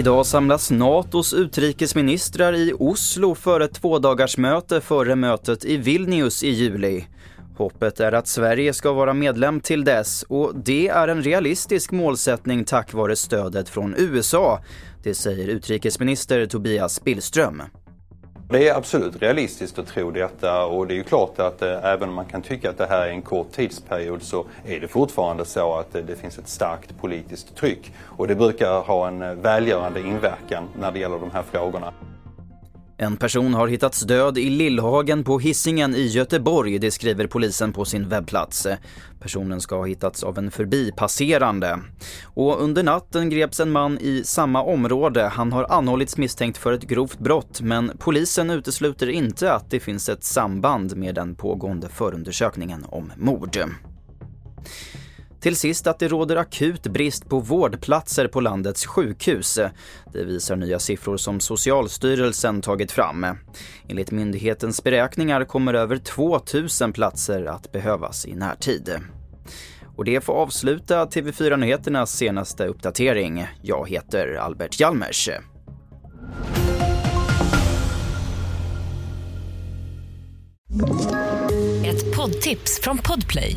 Idag samlas NATOs utrikesministrar i Oslo för ett tvådagarsmöte före mötet i Vilnius i juli. Hoppet är att Sverige ska vara medlem till dess och det är en realistisk målsättning tack vare stödet från USA. Det säger utrikesminister Tobias Billström. Det är absolut realistiskt att tro detta och det är ju klart att eh, även om man kan tycka att det här är en kort tidsperiod så är det fortfarande så att eh, det finns ett starkt politiskt tryck och det brukar ha en eh, välgörande inverkan när det gäller de här frågorna. En person har hittats död i Lillhagen på Hissingen i Göteborg, det skriver polisen på sin webbplats. Personen ska ha hittats av en förbipasserande. Och under natten greps en man i samma område. Han har anhållits misstänkt för ett grovt brott, men polisen utesluter inte att det finns ett samband med den pågående förundersökningen om mord. Till sist att det råder akut brist på vårdplatser på landets sjukhus. Det visar nya siffror som Socialstyrelsen tagit fram. Enligt myndighetens beräkningar kommer över 2000 platser att behövas i närtid. Och det får avsluta TV4 Nyheternas senaste uppdatering. Jag heter Albert Hjalmers. Ett poddtips från Podplay.